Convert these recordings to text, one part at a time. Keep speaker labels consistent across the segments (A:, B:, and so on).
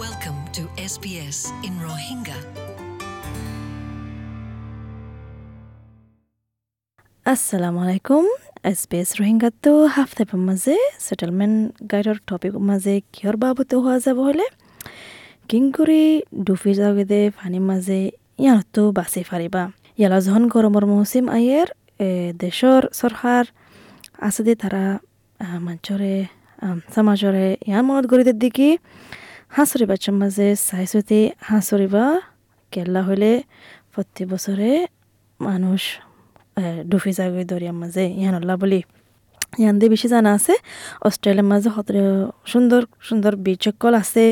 A: Welcome to SBS in Rohingya.
B: assalamu alaikum SBS ৰোহিংগাটো হাফতেপৰ মাজে settlement গাইডৰ topic মাজে কিহৰ বাবতে হোৱা যাব হ'লে কিংকুৰি ডুফি যাওঁতে পানীৰ মাজে ইয়াতো বাচি ফাৰিবা ইয়ালা যখন গৰমৰ মৌচিম আয়েৰ দেশৰ চৰকাৰ আছে দে তাৰা মঞ্চৰে সমাজৰে ইয়াৰ মনত কৰি দেখি হাঁচৰি মাঝে চাইছতে হাঁচৰিবা কেল্লা হ'লে প্রতি বছরে মানুষ ডুফি যাগৈ দরিয়ার মাঝে ইহানল্লা বলি। দিয়ে বেশি জানা আছে, অস্ট্রেলিয়ার মাঝে সুন্দর সুন্দর বীজ সকল আছে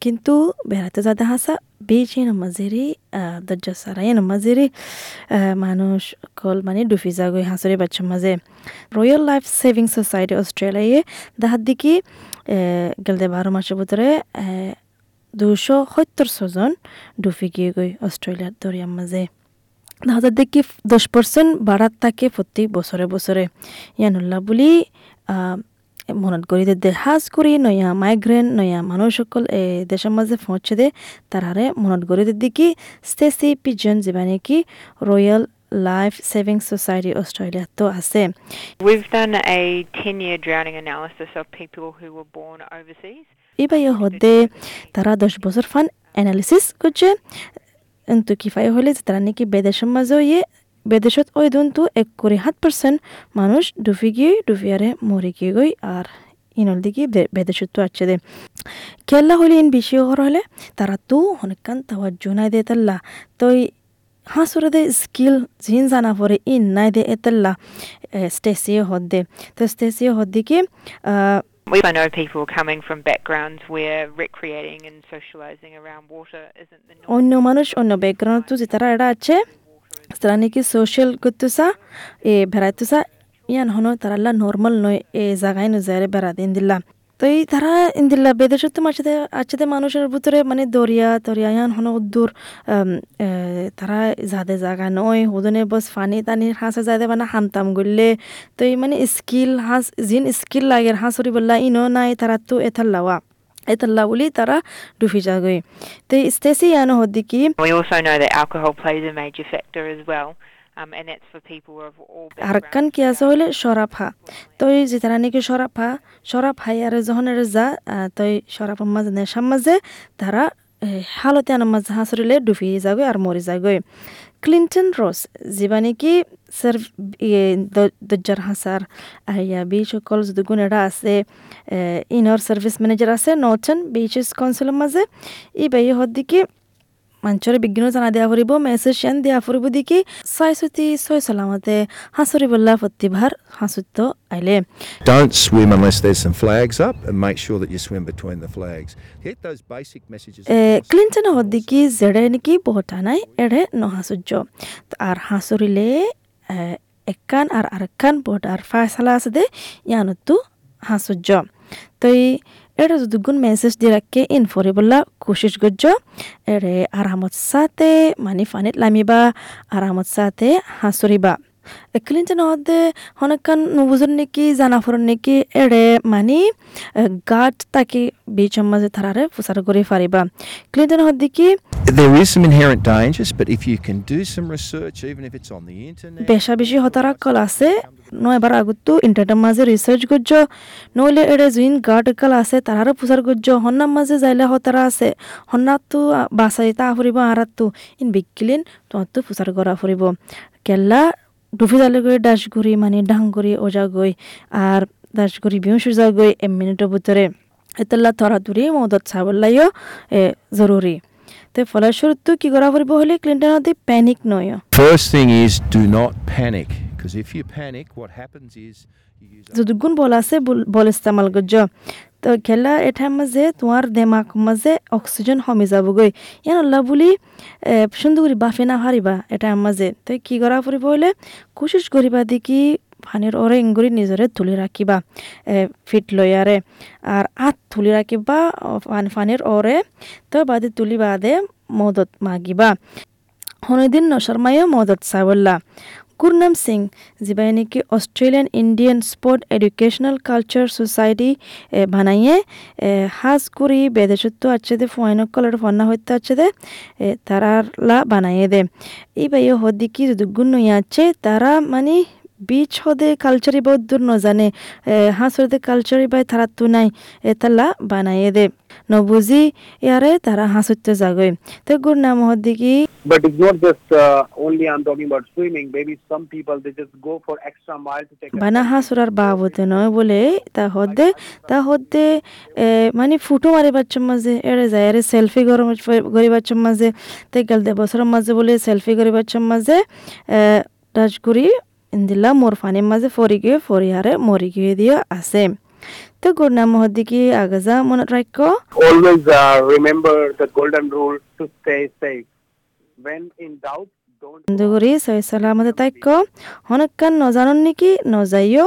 B: কিন্তু বেড়াতে হাসা বিচ এর মাঝেরই দরজা সারা এর মাঝেরই মানুষ কল মানে ডুবি যাগৈ হাঁসরে বাচ্চার মাঝে রয়্যাল লাইফ সেভিং সোসাইটি অস্ট্রেলিয়ায় দেখার দিকে গেলতে বারো মাসের ভিতরে দুশো সত্তর ছজন ডুবি গিয়ে গই অস্ট্রেলিয়ার দরিয়ার মাঝে দেখা দেখি দশ পার্সেন্ট বাড়াত থাকে প্রত্যেক বছরে বছরে ইয়ানুল্লাহ বুলি মনত কৰি দে সাজ কৰি নয়া মাইগ্ৰেন নয়া মানুহসকল এ দেশৰ মাজে পਹੁঁচে দে তাৰাৰে মনত কৰি দে কি ষ্টেচি পিজন যিবা নেকি ৰয়েল লাইফ ছেভিং ছ'চাইটি অষ্ট্ৰেলিয়াতো আছে
C: We've done a 10 year drowning analysis of people who were born overseas.
B: এইবাৰ হদে তারা দশ বছর ফান অ্যানালিসিস করছে কিন্তু কিফাই হলে তারা নাকি বেদেশের মাঝে ইয়ে বেদেশত ওই দন্তু এক করে সাত পার্সেন্ট মানুষ ডুবি গিয়ে ডুবিয়ারে মরে গিয়ে গই আর ইনল দিকে বেদেশত আছে দে। খেলা হলে ইন বেশি হর হলে তারা তো অনেকক্ষণ তাওয়াজ্জু নাই দে তাল্লা। তো হাঁসরে দে স্কিল জিন জানা পরে ইন নাই দে এতাল্লা। স্টেসিও হদ দে। তো স্টেসিও হদ দিকে
C: We know people coming from backgrounds where recreating and socializing around water isn't the norm.
B: অন্য মানুষ অন্য ব্যাকগ্রাউন্ড তো যে তারা এটা আছে। সোশ্যাল করতেছা এ বেড়াইতেছা ইয়ান হনো তারাল্লা নর্মাল নয় এ জায়গায় নো যায় বেড়া দিন দিল্লা তো এই তারা ইন্দিল্লা বেদেশত তো মাঝে আছে মানুষের ভিতরে মানে দরিয়া দরিয়া ইয়ান হনো দূর তারা যাদে জায়গা নয় হুদনে বস ফানি টানি হাঁসে যাদে মানে হামতাম গড়লে তো এই মানে স্কিল হাঁস জিন স্কিল লাগে হাঁসরি বললা ইনো নাই তারা তো এথার লাওয়া এতাল্লা বলি তারা ডুবি যাগৈ তো স্টেসি ইয়ানো হদ্দি কি
C: We also know that alcohol plays a major factor as well, and that's for people of all
B: Arkan কি আছে হইলে সরাফ হা তো এই যে তারা নাকি সরাফ হা সরাফ হাই আর এর যা তো এই সরাফের মাঝে নেশার মাঝে তারা হালতে আনার মাঝে হাসরিলে ডুবি যাগৈ আর মরি যাগৈ ক্লিন্টন রোস যিবা নাকি যদি গুণেরা আছে ইনর সার্ভিস ম্যানেজার আছে নর্থন বিচেস কাউন্সিলের মাঝে ই বাই হদ্দিকে মঞ্চরে বিজ্ঞান জানা দেওয়া ফুরিব মেসেজ সেন দেওয়া ফুরিব দেখি ছয় সতি ছয় সালামতে হাঁসরি বল্লা প্রতিভার হাঁসুত্য আইলে
D: Don't swim unless there's some flags up and make sure that you swim between the flags. Get those basic messages. across.
B: Clinton হদ্দিকি জেড়ে নাকি বহুত নাই এড়ে নহাসুর্য আর হাঁসরিলে একান আর আরেকান বোর্ড আর ফায়সালা আছে দে ইয়ানতো হাঁসুর্য তো এটা যদি গুণ মেসেজ দিয়ে রাখে ইনফরি বললা কোশিশ গজ্জ এরে আরামত সাথে মানে ফানিত লামিবা আরামত সাথে হাঁসরিবা ক্লিন্টন হদে হনকান নুবুজুর নেকি জানা ফরন নেকি এড়ে মানে গাট তাকে বিচর মাঝে থারারে ফুসার করে ফারিবা। ক্লিন্টন হদ্দি কি?
D: There is some inherent dangers, but if you can do some research, even if it's on the internet,
B: বেশা বেশি হতারা কল আছে নয়বার আগতো ইন্টারনেটের মাঝে রিসার্চ করছ নইলে এড়ে জুইন গাট কাল আছে তারারও প্রচার করছ হন্নার মাঝে যাইলে হতারা আছে হন্নার তো বাসাই তা ফুরিব আরাত তো ইন বিকিলিন তোমার তো প্রচার করা ফুরিব। কেল্লা ডুফি জালে গৈ ডাস ঘুরি মানে ডাং ঘুরি ওজা গই আর ডাস ঘুরি বিহু সুজা গই এক মিনিটের ভিতরে এতলা তরাতুরি মদত চাবলাইও এ জরুরি তো ফলস্বরূপ কি করা ফুরিব হলে ক্লিন্টনতে প্যানিক নয়।
D: First thing is do not panic. Because if you panic, what happens is use
B: যদুগুণ বল আছে বল- ইস্তেমাল করছ তো খেলা এঠার মাঝে তোমার দেমাক মাঝে অক্সিজেন কমি যাবগৈ। ইয়ান আল্লাহ বুলি এ, সুন্দর করে বাফে না হারিবা এটার মাঝে তো কি করা ফুরিব হলে কোশিশ করিবা দেখি পানির ওরে ইঙ্গুরি নিজরে তুলি রাখিবা এ, ফিট লয়ারে আর আত তুলি রাখিবা পানির ওরে তো বাদে তুলি বাদে মদত মাগিবা। হনদিন নশর্মায়ও মদত চাবল্লা। গুরনাম সিং যিবাই নাকি Australian Indian sport educational culture society বানাইয়ে হাজ করি বেদেশত্ব আছে দে ফয়নক কলার ফন্না হইতে আছে দে তারারলা বানাইয়ে দে এই বাইয়ে হদিকি যদি গুণ আছে তারা মানে বিচ হদে কালচারি বহুত দূর নজানে হাঁসরদে কালচারি বাই তারা তো নাই এতালা বানাইয়ে দে নবুজি ইয়ারে তারা হাঁসতে যাগই তো গুর নাম হদিকি
E: But it's not just uh, only I'm talking about swimming. Maybe some people they just go for extra mile to take. a
B: বানা হাঁসুরার বাবতে নয় বলে তা হদ্দে তা হদ্দে এ, মানে ফুটো মারি বাচ্চার মাঝে এড়ে যায় এরে সেলফি গরি বাচ্চার মাঝে তাই গেল দে বছরের মাঝে বলে সেলফি গরি বাচ্চার মাঝে রাজগুড়ি ইন্দিল্লা মোর ফানির মাঝে ফরি গিয়ে ফরি হারে মরি গিয়ে দিয়ে আছে তো গুর নাম হদ্দিকি আগাজা মনে
E: Always uh, remember the golden rule to stay safe. When in doubt.
B: দুগুরি সই সালামতে তাইক হনকান নজানন নেকি নজাইও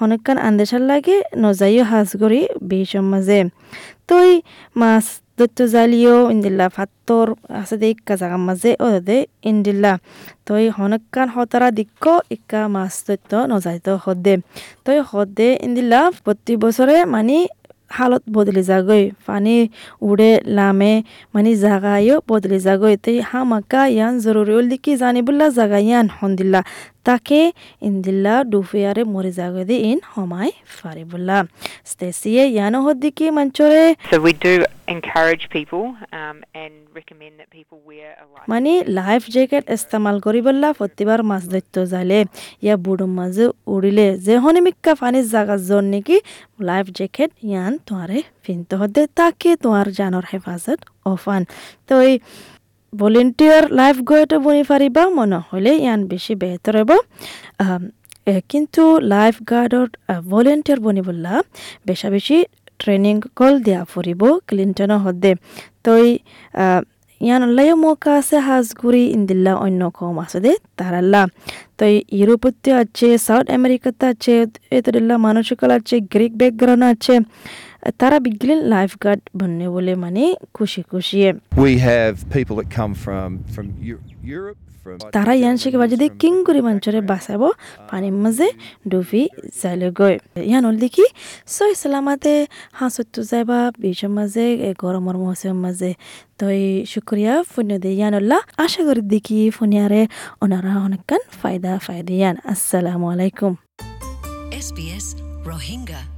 B: হনকান আন্দেশার লাগে নজাইও হাজগরি বিষম মাঝে তই মাছ দত্ত জালিও ইন্দিল্লা ফাত্তর আছে দে ইক্কা জাগার মাঝে ও দে ইন্দিল্লা তই হনকান হতারা দিক্ক ইক্কা মাছ দত্ত নজাইতো হদে তই হদে ইন্দিল্লা প্রতি বছরে মানে হালত বদলি যাগৈ পানী উড়ে লামে মানে জাগায়ও বদলি যাগৈ তে হামাকা ইয়ান জরুরি উল্লি কি জানিবুল্লা জাগা ইয়ান হন্দিল্লা তাকে ইন্দিল্লা ডুফিয়ারে মরে যাগৈ দি ইন হমাই ফারিবুল্লা স্টেসিয়ে ইয়ানো হদ্দিকি মঞ্চরে
C: So we do encourage people um, and recommend that people wear a life.
B: মানে লাইফ জ্যাকেট ইস্তেমাল করিবল্লা প্রতিবার মাছ ধরত যালে ইয়া বুড়ো মাঝে উড়িলে যে হনিমিক্কা পানির জাগার জন নাকি লাইফ জ্যাকেট ইয়ান তোমারে পিনতে হতে তাকে তোমার জানোর হেফাজত অফান তো এই ভলেন্টিয়ার লাইফ গয়েটো বনি পারিবা মনে হলে ইয়ান বেশি বেহতর হব। কিন্তু লাইফ গার্ডর ভলেন্টিয়ার বনিবল্লা বেশা বেশি ট্রেনিং কল দিয়া ফুরিব ক্লিন্টন হদে তই ইয়ান আল্লাহ মৌকা আছে হাজগুড়ি ইন্দিল্লা অন্য কম আছে দে তারাল্লা তো ইউরোপতে আছে সাউথ আমেরিকাতে আছে এতদিল্লা মানসিকাল আছে গ্রিক ব্যাকগ্রাউন্ড আছে। তারা বিগলিন লাইফ গার্ড বন্নে বলে মানে খুশি খুশি
D: We have people that come from from Eu- Europe, from
B: তারা ইয়ান শিখে বাজে দিয়ে কিং করে মাঞ্চরে বাঁচাব পানির মাঝে ডুবি যাইলে গৈ। ইয়ান হল দেখি সই সালামাতে হাঁসতো যাইবা বিচৰ মাঝে গরমর মৌসুমের মাঝে। তই শুক্রিয়া ফুন্য দে ইয়ান আল্লাহ আশা করি দেখি ফুনিয়ারে ওনারা অনেকখান ফায়দা ফায়দা ইয়ান। আসসালামু আলাইকুম।
A: SBS Rohingya.